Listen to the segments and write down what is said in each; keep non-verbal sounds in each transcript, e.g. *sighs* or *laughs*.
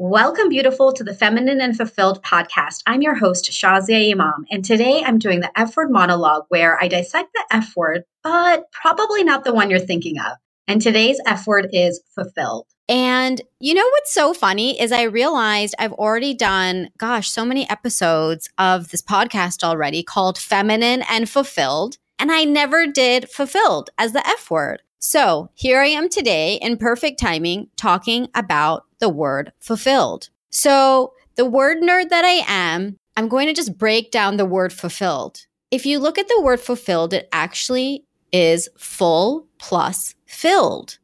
Welcome, beautiful, to the Feminine and Fulfilled podcast. I'm your host, Shazia Imam, and today I'm doing the F word monologue where I dissect the F word, but probably not the one you're thinking of. And today's F word is fulfilled. And you know what's so funny is I realized I've already done, gosh, so many episodes of this podcast already called Feminine and Fulfilled. And I never did fulfilled as the F word. So here I am today in perfect timing talking about the word fulfilled. So, the word nerd that I am, I'm going to just break down the word fulfilled. If you look at the word fulfilled, it actually is full plus filled.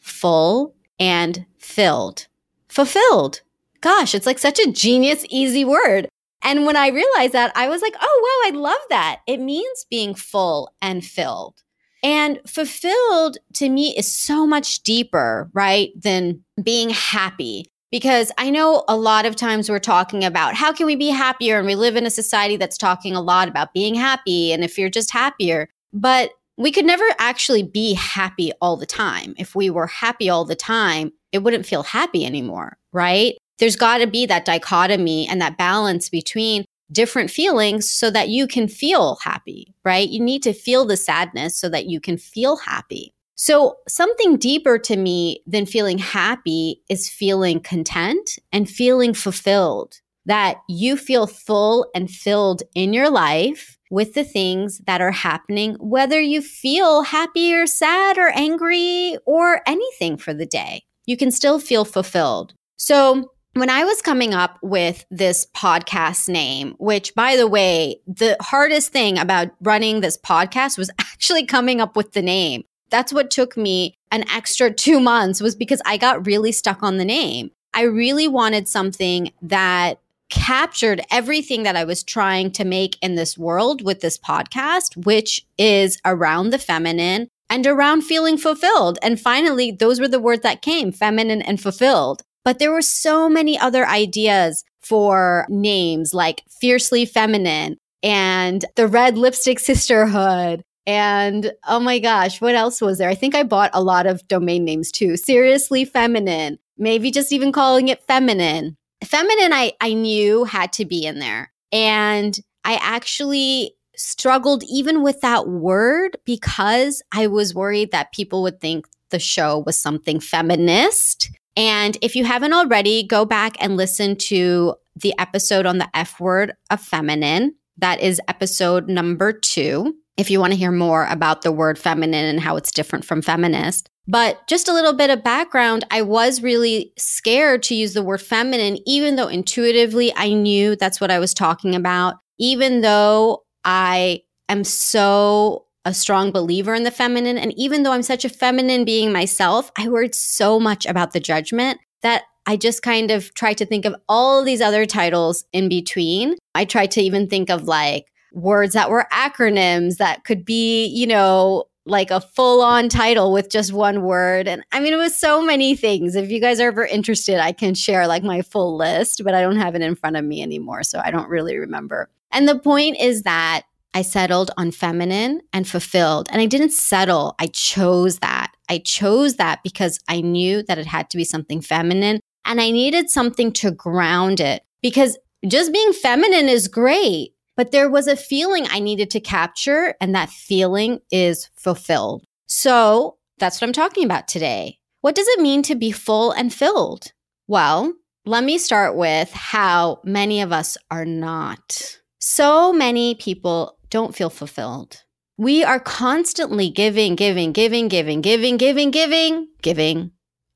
Full and filled. Fulfilled. Gosh, it's like such a genius, easy word. And when I realized that, I was like, oh, wow, I love that. It means being full and filled. And fulfilled to me is so much deeper, right, than being happy. Because I know a lot of times we're talking about how can we be happier? And we live in a society that's talking a lot about being happy and if you're just happier. But we could never actually be happy all the time. If we were happy all the time, it wouldn't feel happy anymore, right? There's got to be that dichotomy and that balance between different feelings so that you can feel happy, right? You need to feel the sadness so that you can feel happy. So, something deeper to me than feeling happy is feeling content and feeling fulfilled, that you feel full and filled in your life with the things that are happening, whether you feel happy or sad or angry or anything for the day. You can still feel fulfilled. So, when I was coming up with this podcast name, which by the way, the hardest thing about running this podcast was *laughs* actually coming up with the name. That's what took me an extra two months was because I got really stuck on the name. I really wanted something that captured everything that I was trying to make in this world with this podcast, which is around the feminine and around feeling fulfilled. And finally, those were the words that came feminine and fulfilled. But there were so many other ideas for names like Fiercely Feminine and the Red Lipstick Sisterhood. And oh my gosh, what else was there? I think I bought a lot of domain names too. Seriously Feminine, maybe just even calling it Feminine. Feminine, I, I knew had to be in there. And I actually struggled even with that word because I was worried that people would think the show was something feminist and if you haven't already, go back and listen to the episode on the F word of feminine. That is episode number two. If you want to hear more about the word feminine and how it's different from feminist. But just a little bit of background, I was really scared to use the word feminine, even though intuitively I knew that's what I was talking about, even though I am so a strong believer in the feminine. And even though I'm such a feminine being myself, I worried so much about the judgment that I just kind of tried to think of all these other titles in between. I tried to even think of like words that were acronyms that could be, you know, like a full on title with just one word. And I mean, it was so many things. If you guys are ever interested, I can share like my full list, but I don't have it in front of me anymore. So I don't really remember. And the point is that I settled on feminine and fulfilled. And I didn't settle, I chose that. I chose that because I knew that it had to be something feminine and I needed something to ground it because just being feminine is great, but there was a feeling I needed to capture, and that feeling is fulfilled. So that's what I'm talking about today. What does it mean to be full and filled? Well, let me start with how many of us are not. So many people don't feel fulfilled. We are constantly giving, giving, giving, giving, giving, giving, giving, giving,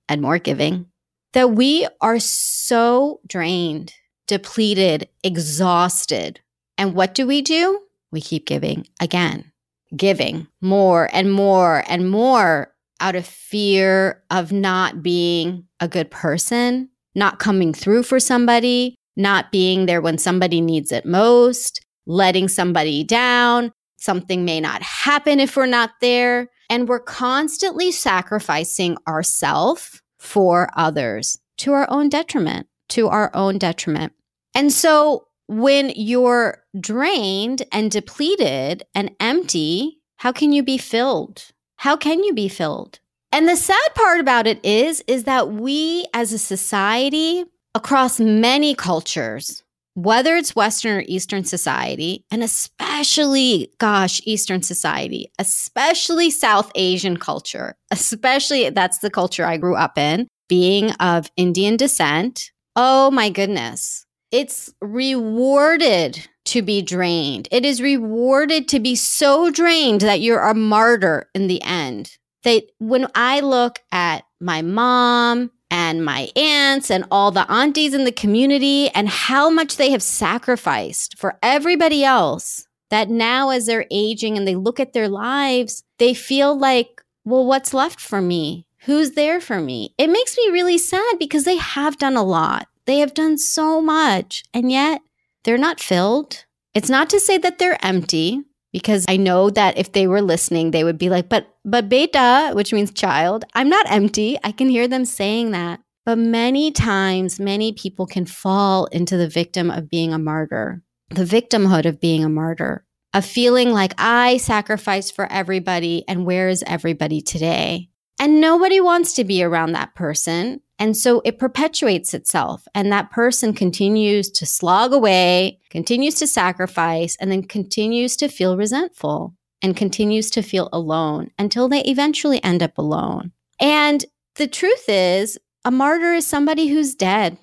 and more giving that we are so drained, depleted, exhausted. And what do we do? We keep giving again, giving more and more and more out of fear of not being a good person, not coming through for somebody, not being there when somebody needs it most, letting somebody down. Something may not happen if we're not there. And we're constantly sacrificing ourselves for others to our own detriment, to our own detriment. And so when you're drained and depleted and empty, how can you be filled? How can you be filled? And the sad part about it is is that we as a society across many cultures whether it's Western or Eastern society, and especially, gosh, Eastern society, especially South Asian culture, especially that's the culture I grew up in, being of Indian descent. Oh my goodness. It's rewarded to be drained. It is rewarded to be so drained that you're a martyr in the end. That when I look at my mom and my aunts and all the aunties in the community and how much they have sacrificed for everybody else that now as they're aging and they look at their lives they feel like well what's left for me? Who's there for me? It makes me really sad because they have done a lot. They have done so much. And yet they're not filled. It's not to say that they're empty because I know that if they were listening, they would be like, but, but beta, which means child, I'm not empty. I can hear them saying that. But many times, many people can fall into the victim of being a martyr, the victimhood of being a martyr, of feeling like I sacrificed for everybody and where is everybody today? And nobody wants to be around that person. And so it perpetuates itself. And that person continues to slog away, continues to sacrifice, and then continues to feel resentful and continues to feel alone until they eventually end up alone. And the truth is, a martyr is somebody who's dead.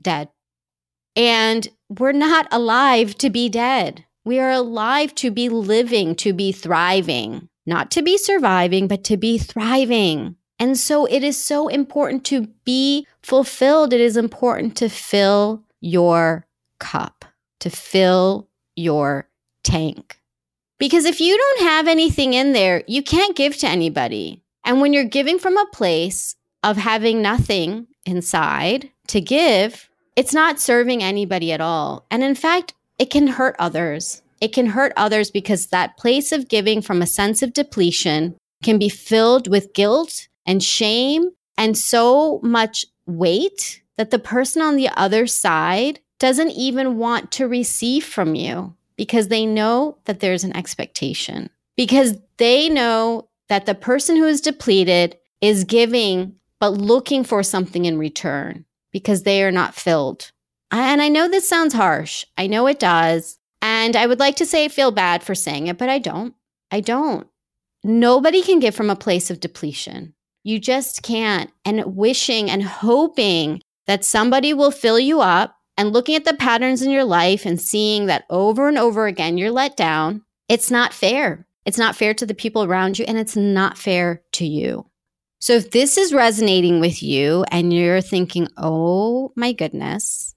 Dead. And we're not alive to be dead. We are alive to be living, to be thriving, not to be surviving, but to be thriving. And so it is so important to be fulfilled. It is important to fill your cup, to fill your tank. Because if you don't have anything in there, you can't give to anybody. And when you're giving from a place of having nothing inside to give, it's not serving anybody at all. And in fact, it can hurt others. It can hurt others because that place of giving from a sense of depletion can be filled with guilt and shame and so much weight that the person on the other side doesn't even want to receive from you because they know that there's an expectation, because they know that the person who is depleted is giving, but looking for something in return because they are not filled. And I know this sounds harsh. I know it does. And I would like to say I feel bad for saying it, but I don't. I don't. Nobody can give from a place of depletion. You just can't. And wishing and hoping that somebody will fill you up and looking at the patterns in your life and seeing that over and over again you're let down, it's not fair. It's not fair to the people around you and it's not fair to you. So if this is resonating with you and you're thinking, oh my goodness,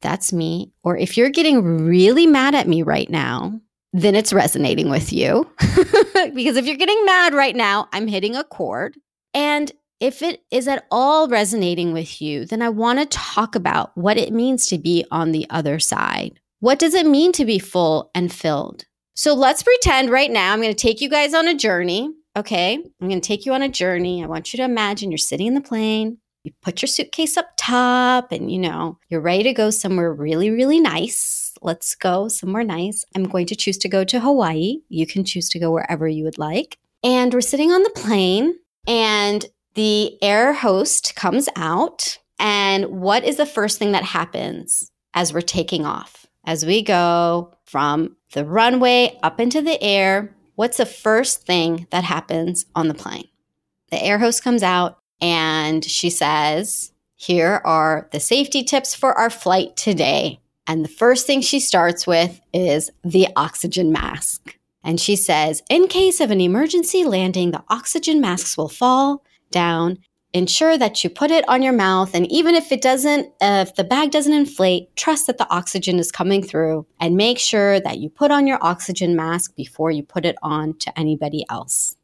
that's me, or if you're getting really mad at me right now, then it's resonating with you. *laughs* because if you're getting mad right now, I'm hitting a chord. And if it is at all resonating with you, then I want to talk about what it means to be on the other side. What does it mean to be full and filled? So let's pretend right now I'm going to take you guys on a journey. Okay. I'm going to take you on a journey. I want you to imagine you're sitting in the plane. You put your suitcase up top and you know, you're ready to go somewhere really, really nice. Let's go somewhere nice. I'm going to choose to go to Hawaii. You can choose to go wherever you would like. And we're sitting on the plane and the air host comes out. And what is the first thing that happens as we're taking off? As we go from the runway up into the air, what's the first thing that happens on the plane? The air host comes out and she says, Here are the safety tips for our flight today. And the first thing she starts with is the oxygen mask. And she says, in case of an emergency landing, the oxygen masks will fall down. Ensure that you put it on your mouth. And even if it doesn't, uh, if the bag doesn't inflate, trust that the oxygen is coming through and make sure that you put on your oxygen mask before you put it on to anybody else.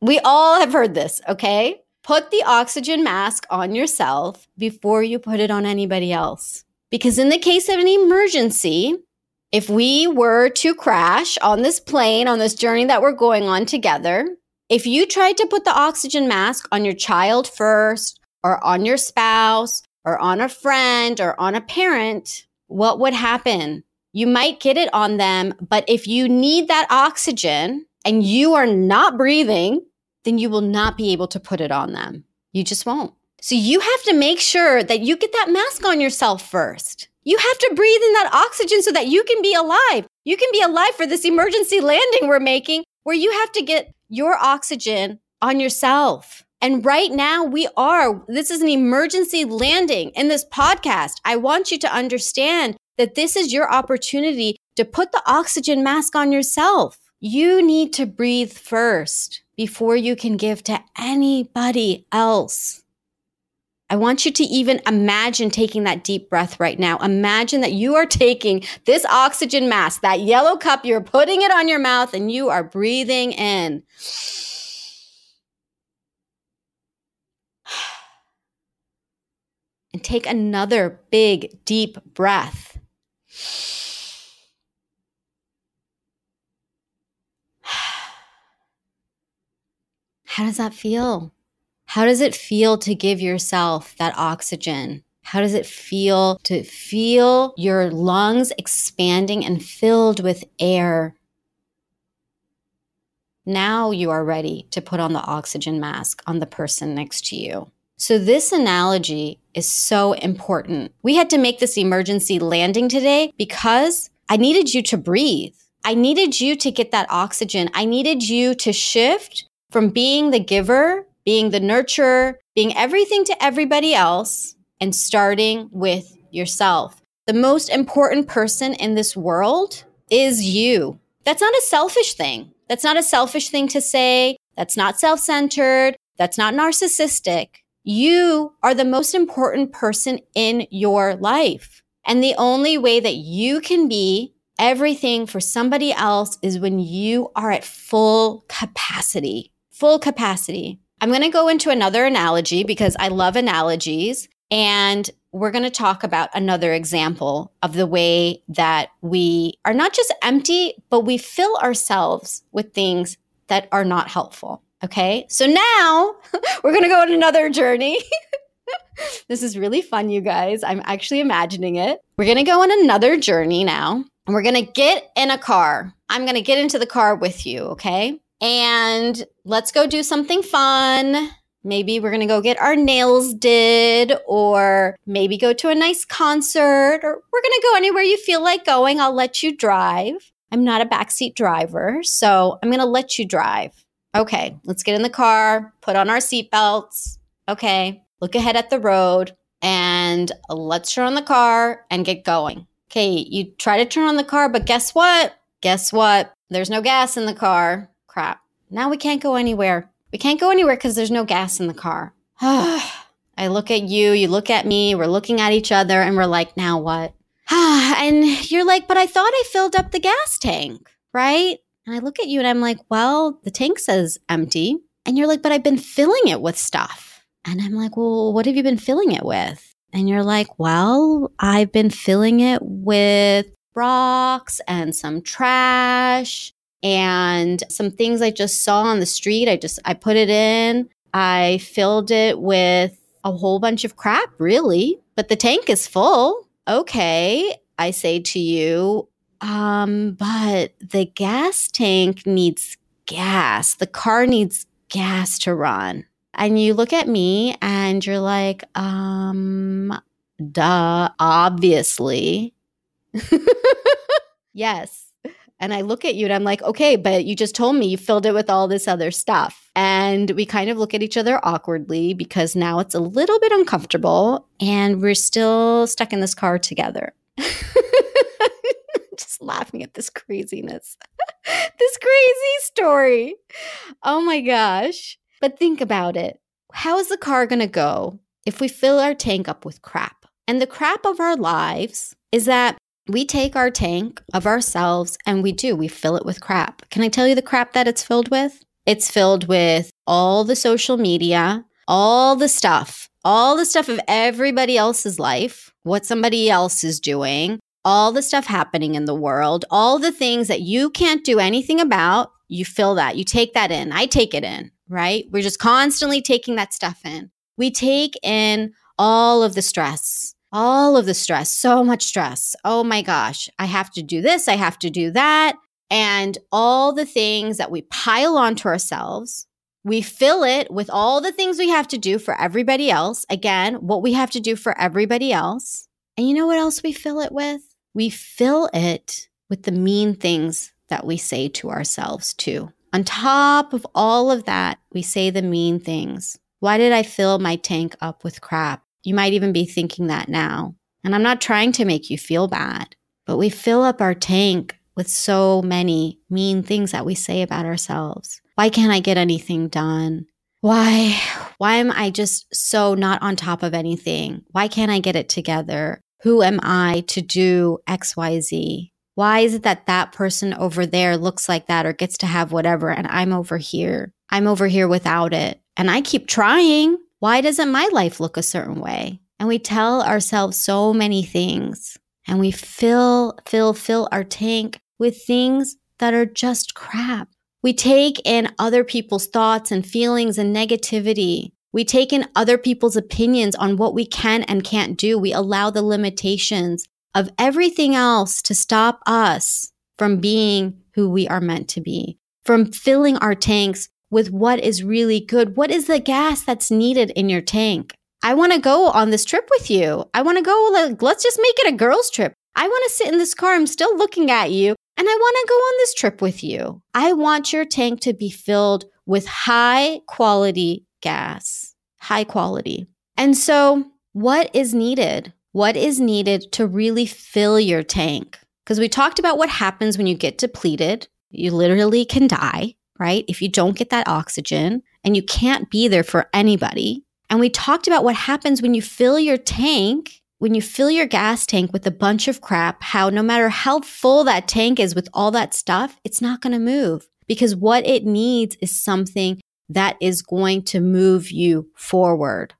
We all have heard this, okay? Put the oxygen mask on yourself before you put it on anybody else. Because in the case of an emergency, if we were to crash on this plane, on this journey that we're going on together, if you tried to put the oxygen mask on your child first, or on your spouse, or on a friend, or on a parent, what would happen? You might get it on them, but if you need that oxygen and you are not breathing, then you will not be able to put it on them. You just won't. So you have to make sure that you get that mask on yourself first. You have to breathe in that oxygen so that you can be alive. You can be alive for this emergency landing we're making where you have to get your oxygen on yourself. And right now we are, this is an emergency landing in this podcast. I want you to understand that this is your opportunity to put the oxygen mask on yourself. You need to breathe first before you can give to anybody else. I want you to even imagine taking that deep breath right now. Imagine that you are taking this oxygen mask, that yellow cup, you're putting it on your mouth and you are breathing in. *sighs* And take another big, deep breath. *sighs* How does that feel? How does it feel to give yourself that oxygen? How does it feel to feel your lungs expanding and filled with air? Now you are ready to put on the oxygen mask on the person next to you. So, this analogy is so important. We had to make this emergency landing today because I needed you to breathe. I needed you to get that oxygen. I needed you to shift from being the giver, being the nurturer, being everything to everybody else, and starting with yourself. The most important person in this world is you. That's not a selfish thing. That's not a selfish thing to say. That's not self centered. That's not narcissistic. You are the most important person in your life. And the only way that you can be everything for somebody else is when you are at full capacity full capacity. I'm going to go into another analogy because I love analogies. And we're going to talk about another example of the way that we are not just empty, but we fill ourselves with things that are not helpful. Okay. So now *laughs* we're going to go on another journey. *laughs* this is really fun, you guys. I'm actually imagining it. We're going to go on another journey now and we're going to get in a car. I'm going to get into the car with you. Okay and let's go do something fun. Maybe we're going to go get our nails did, or maybe go to a nice concert, or we're going to go anywhere you feel like going. I'll let you drive. I'm not a backseat driver, so I'm going to let you drive. Okay, let's get in the car, put on our seatbelts. Okay, look ahead at the road, and let's turn on the car and get going. Okay, you try to turn on the car, but guess what? Guess what? There's no gas in the car crap. Now we can't go anywhere. We can't go anywhere because there's no gas in the car. *sighs* I look at you, you look at me, we're looking at each other, and we're like, now what? *sighs* and you're like, but I thought I filled up the gas tank, right? And I look at you and I'm like, well, the tank says empty. And you're like, but I've been filling it with stuff. And I'm like, well, what have you been filling it with? And you're like, well, I've been filling it with rocks and some trash and some things I just saw on the street. I just I put it in. I filled it with a whole bunch of crap, really, but the tank is full. Okay, I say to you, um, but the gas tank needs gas. The car needs gas to run. And you look at me and you're like, um, duh, obviously. *laughs* yes. And I look at you and I'm like, okay, but you just told me you filled it with all this other stuff. And we kind of look at each other awkwardly because now it's a little bit uncomfortable and we're still stuck in this car together. *laughs* just laughing at this craziness, *laughs* this crazy story. Oh my gosh. But think about it. How is the car going to go if we fill our tank up with crap? And the crap of our lives is that we take our tank of ourselves and we do, we fill it with crap. Can I tell you the crap that it's filled with? It's filled with all the social media, all the stuff, all the stuff of everybody else's life, what somebody else is doing, all the stuff happening in the world, all the things that you can't do anything about. You fill that, you take that in. I take it in, right? We're just constantly taking that stuff in. We take in all of the stress, all of the stress, so much stress. Oh my gosh, I have to do this, I have to do that. And all the things that we pile onto ourselves We fill it with all the things we have to do for everybody else. Again, what we have to do for everybody else. And you know what else we fill it with? We fill it with the mean things that we say to ourselves, too. On top of all of that, we say the mean things. Why did I fill my tank up with crap? You might even be thinking that now. And I'm not trying to make you feel bad, but we fill up our tank with so many mean things that we say about ourselves. Why can't I get anything done? Why why am I just so not on top of anything? Why can't I get it together? Who am I to do XYZ? Why is it that that person over there looks like that or gets to have whatever and I'm over here? I'm over here without it. And I keep trying. Why doesn't my life look a certain way? And we tell ourselves so many things and we fill, fill, fill our tank with things that are just crap. We take in other people's thoughts and feelings and negativity. We take in other people's opinions on what we can and can't do. We allow the limitations of everything else to stop us from being who we are meant to be, from filling our tanks with what is really good. What is the gas that's needed in your tank? I want to go on this trip with you. I want to go, like, let's just make it a girls' trip. I want to sit in this car. I'm still looking at you and I want to go on this trip with you. I want your tank to be filled with high quality gas, high quality. And so, what is needed? What is needed to really fill your tank? Because we talked about what happens when you get depleted. You literally can die, right? If you don't get that oxygen and you can't be there for anybody. And we talked about what happens when you fill your tank when you fill your gas tank with a bunch of crap, how no matter how full that tank is with all that stuff, it's not going to move because what it needs is something that is going to move you forward.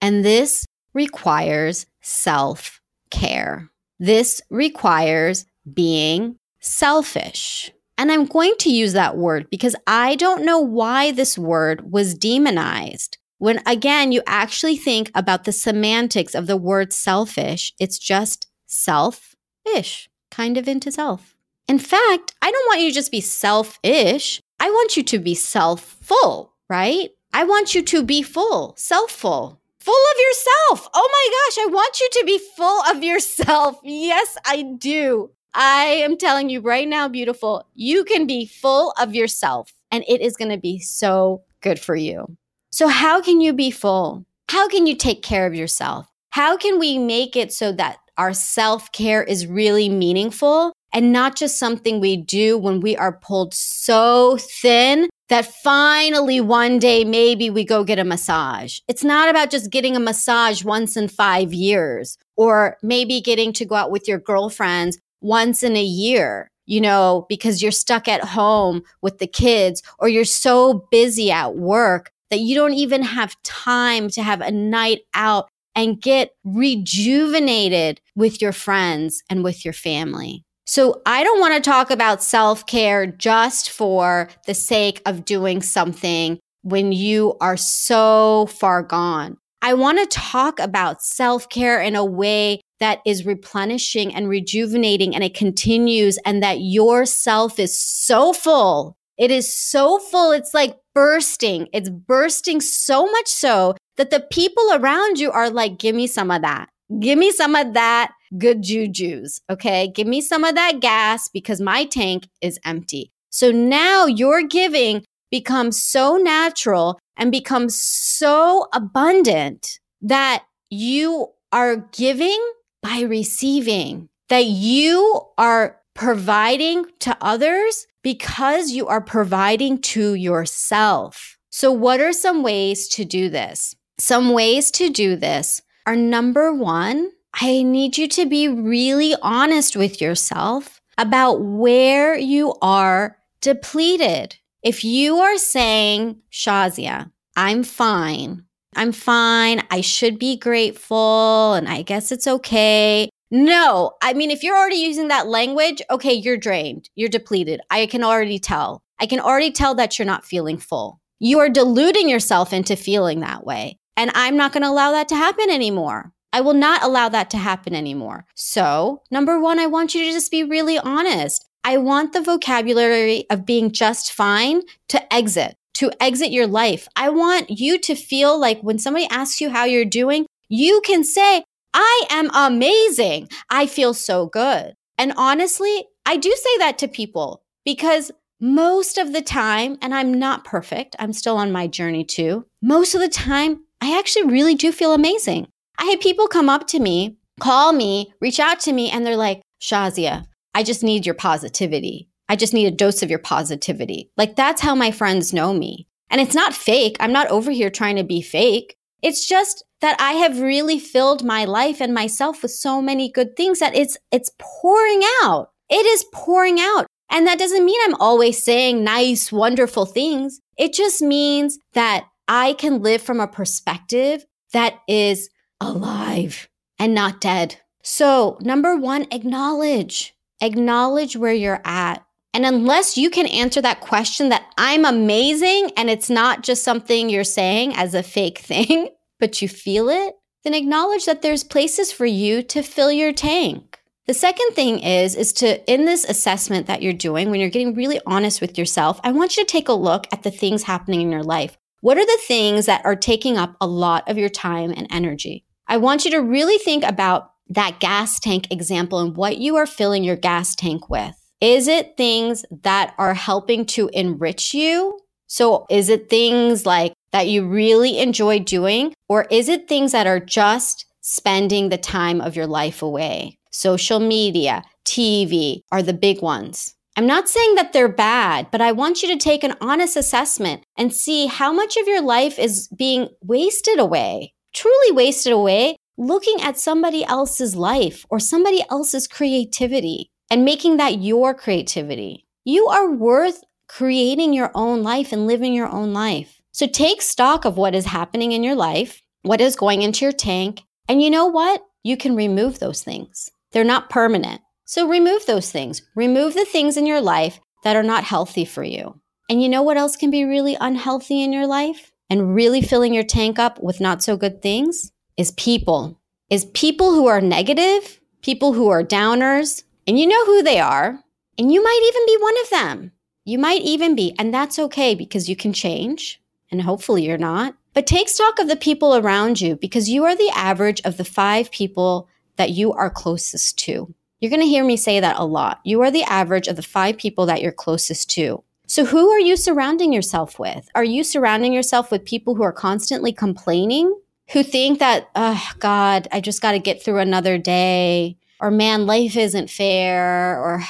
And this requires self care. This requires being selfish. And I'm going to use that word because I don't know why this word was demonized. When again, you actually think about the semantics of the word selfish, it's just self-ish, kind of into self. In fact, I don't want you to just be selfish. I want you to be self-full, right? I want you to be full, self-full, full of yourself. Oh my gosh, I want you to be full of yourself. Yes, I do. I am telling you right now, beautiful, you can be full of yourself and it is going to be so good for you. So, how can you be full? How can you take care of yourself? How can we make it so that our self care is really meaningful and not just something we do when we are pulled so thin that finally one day maybe we go get a massage. It's not about just getting a massage once in five years or maybe getting to go out with your girlfriends once in a year, you know, because you're stuck at home with the kids or you're so busy at work that you don't even have time to have a night out and get rejuvenated with your friends and with your family. So I don't want to talk about self care just for the sake of doing something when you are so far gone. I want to talk about self care in a way that is replenishing and rejuvenating and it continues and that your self is so full. It is so full. It's like bursting. It's bursting so much so that the people around you are like, give me some of that. Give me some of that good juju's. Okay. Give me some of that gas because my tank is empty. So now your giving becomes so natural and becomes so abundant that you are giving by receiving, that you are providing to others because you are providing to yourself. So, what are some ways to do this? Some ways to do this are number one, I need you to be really honest with yourself about where you are depleted. If you are saying, Shazia, I'm fine. I'm fine. I should be grateful and I guess it's okay. No, I mean, if you're already using that language, okay, you're drained, you're depleted. I can already tell. I can already tell that you're not feeling full. You are deluding yourself into feeling that way. And I'm not going to allow that to happen anymore. I will not allow that to happen anymore. So, number one, I want you to just be really honest. I want the vocabulary of being just fine to exit, to exit your life. I want you to feel like when somebody asks you how you're doing, you can say, I am amazing. I feel so good. And honestly, I do say that to people because most of the time, and I'm not perfect, I'm still on my journey too. Most of the time, I actually really do feel amazing. I had people come up to me, call me, reach out to me, and they're like, Shazia, I just need your positivity. I just need a dose of your positivity. Like that's how my friends know me. And it's not fake. I'm not over here trying to be fake. It's just that I have really filled my life and myself with so many good things that it's it's pouring out. It is pouring out. And that doesn't mean I'm always saying nice, wonderful things. It just means that I can live from a perspective that is alive and not dead. So, number one, acknowledge. Acknowledge where you're at. And unless you can answer that question that I'm amazing and it's not just something you're saying as a fake *laughs* thing, but you feel it, then acknowledge that there's places for you to fill your tank. The second thing is is to in this assessment that you're doing when you're getting really honest with yourself, I want you to take a look at the things happening in your life. What are the things that are taking up a lot of your time and energy? I want you to really think about that gas tank example and what you are filling your gas tank with. Is it things that are helping to enrich you? So is it things like that you really enjoy doing? Or is it things that are just spending the time of your life away? Social media, TV are the big ones. I'm not saying that they're bad, but I want you to take an honest assessment and see how much of your life is being wasted away, truly wasted away, looking at somebody else's life or somebody else's creativity and making that your creativity. You are worth creating your own life and living your own life. So take stock of what is happening in your life, what is going into your tank, and you know what? You can remove those things. They're not permanent. So remove those things. Remove the things in your life that are not healthy for you. And you know what else can be really unhealthy in your life and really filling your tank up with not so good things? Is people. Is people who are negative, people who are downers, and you know who they are. And you might even be one of them. You might even be, and that's okay because you can change and hopefully you're not. But take stock of the people around you because you are the average of the five people that you are closest to. You're going to hear me say that a lot. You are the average of the five people that you're closest to. So, who are you surrounding yourself with? Are you surrounding yourself with people who are constantly complaining, who think that, oh, God, I just got to get through another day, or man, life isn't fair, or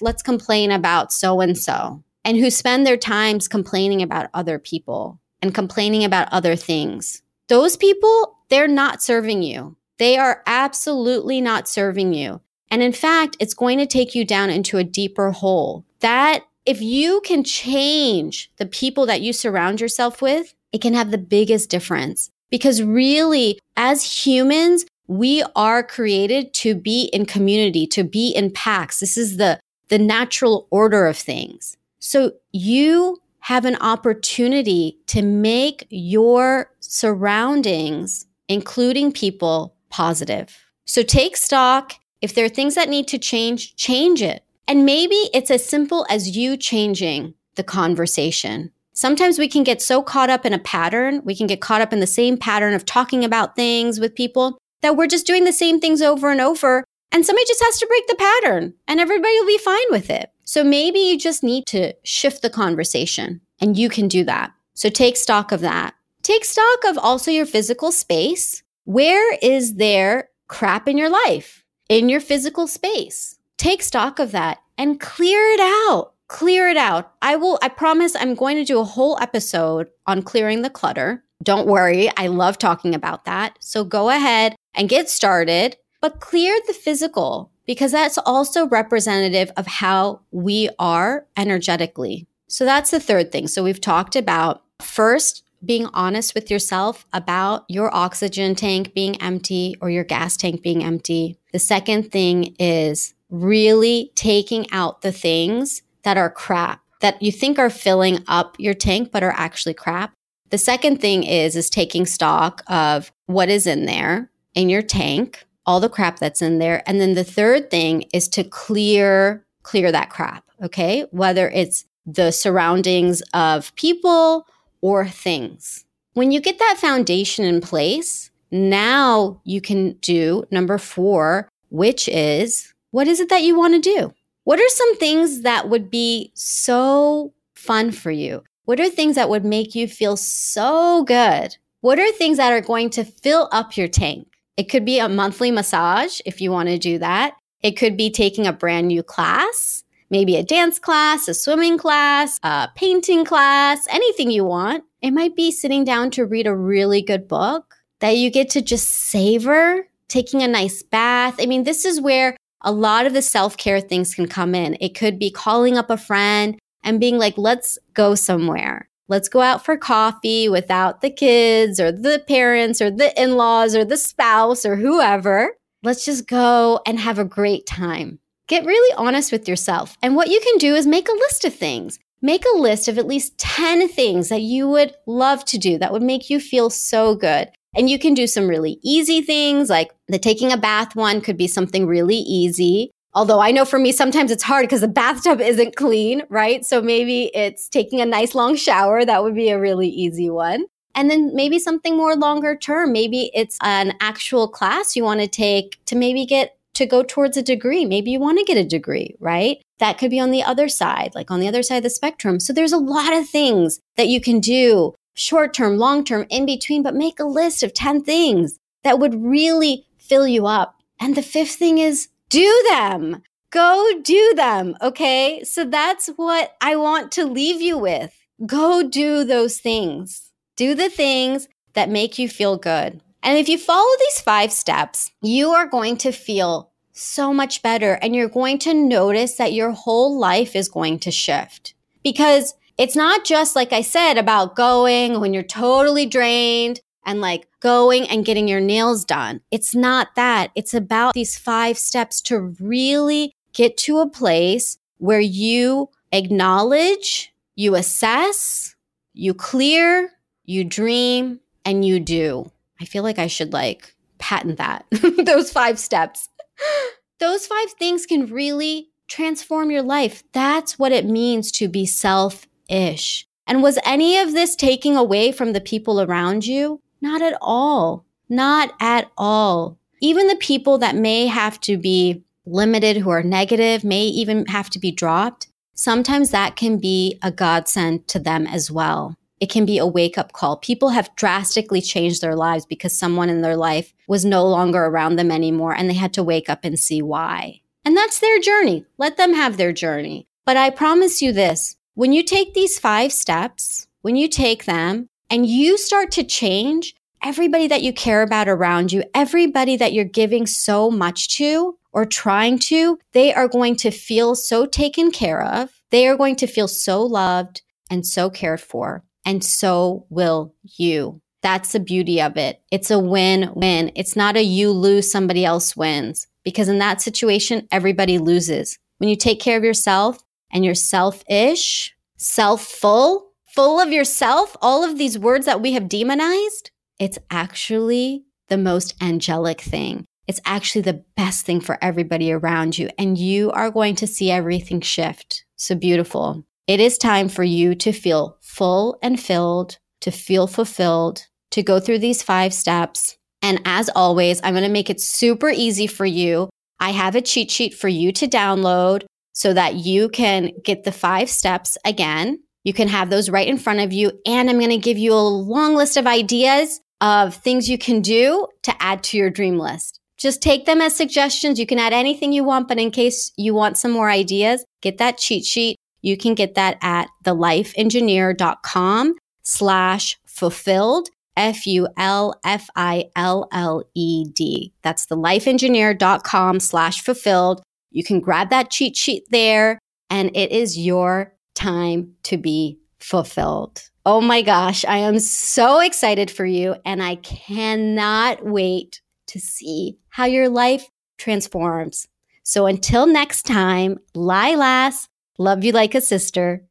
let's complain about so and so, and who spend their times complaining about other people? and complaining about other things. Those people, they're not serving you. They are absolutely not serving you. And in fact, it's going to take you down into a deeper hole. That if you can change the people that you surround yourself with, it can have the biggest difference. Because really, as humans, we are created to be in community, to be in packs. This is the, the natural order of things. So you have an opportunity to make your surroundings, including people, positive. So take stock. If there are things that need to change, change it. And maybe it's as simple as you changing the conversation. Sometimes we can get so caught up in a pattern, we can get caught up in the same pattern of talking about things with people that we're just doing the same things over and over. And somebody just has to break the pattern and everybody will be fine with it. So maybe you just need to shift the conversation and you can do that. So take stock of that. Take stock of also your physical space. Where is there crap in your life, in your physical space? Take stock of that and clear it out. Clear it out. I will, I promise I'm going to do a whole episode on clearing the clutter. Don't worry, I love talking about that. So go ahead and get started, but clear the physical because that's also representative of how we are energetically. So that's the third thing. So we've talked about first being honest with yourself about your oxygen tank being empty or your gas tank being empty. The second thing is really taking out the things that are crap that you think are filling up your tank but are actually crap. The second thing is is taking stock of what is in there in your tank all the crap that's in there. And then the third thing is to clear clear that crap, okay? Whether it's the surroundings of people or things. When you get that foundation in place, now you can do number four, which is what is it that you want to do? What are some things that would be so fun for you? What are things that would make you feel so good? What are things that are going to fill up your tank? It could be a monthly massage if you want to do that. It could be taking a brand new class, maybe a dance class, a swimming class, a painting class, anything you want. It might be sitting down to read a really good book that you get to just savor, taking a nice bath. I mean, this is where a lot of the self care things can come in. It could be calling up a friend and being like, let's go somewhere. Let's go out for coffee without the kids or the parents or the in laws or the spouse or whoever. Let's just go and have a great time. Get really honest with yourself. And what you can do is make a list of things. Make a list of at least 10 things that you would love to do that would make you feel so good. And you can do some really easy things like the taking a bath one could be something really easy. Although I know for me, sometimes it's hard because the bathtub isn't clean, right? So maybe it's taking a nice long shower. That would be a really easy one. And then maybe something more longer term. Maybe it's an actual class you want to take to maybe get to go towards a degree. Maybe you want to get a degree, right? That could be on the other side, like on the other side of the spectrum. So there's a lot of things that you can do short term, long term, in between, but make a list of 10 things that would really fill you up. And the fifth thing is do them. Go do them. Okay. So that's what I want to leave you with. Go do those things. Do the things that make you feel good. And if you follow these five steps, you are going to feel so much better and you're going to notice that your whole life is going to shift because it's not just like I said about going when you're totally drained and like going and getting your nails done. It's not that. It's about these five steps to really get to a place where you acknowledge, you assess, you clear, you dream, and you do. I feel like I should like patent that, *laughs* those five steps. *laughs* those five things can really transform your life. That's what it means to be self ish. And was any of this taking away from the people around you? Not at all. Not at all. Even the people that may have to be limited, who are negative, may even have to be dropped. Sometimes that can be a godsend to them as well. It can be a wake up call. People have drastically changed their lives because someone in their life was no longer around them anymore and they had to wake up and see why. And that's their journey. Let them have their journey. But I promise you this when you take these five steps, when you take them and you start to change, everybody that you care about around you, everybody that you're giving so much to or trying to, they are going to feel so taken care of. They are going to feel so loved and so cared for. And so will you. That's the beauty of it. It's a win win. It's not a you lose, somebody else wins. Because in that situation, everybody loses. When you take care of yourself, and you're selfish, self full, full of yourself, all of these words that we have demonized, it's actually the most angelic thing. It's actually the best thing for everybody around you. And you are going to see everything shift. So beautiful. It is time for you to feel full and filled, to feel fulfilled, to go through these five steps. And as always, I'm going to make it super easy for you. I have a cheat sheet for you to download so that you can get the five steps again. You can have those right in front of you. And I'm going to give you a long list of ideas of things you can do to add to your dream list. Just take them as suggestions. You can add anything you want, but in case you want some more ideas, get that cheat sheet. You can get that at thelifeengineer.com slash fulfilled. F U L F I L L E D. That's thelifeengineer.com slash fulfilled. You can grab that cheat sheet there, and it is your time to be fulfilled. Oh my gosh, I am so excited for you, and I cannot wait to see how your life transforms. So until next time, Lilas, love you like a sister.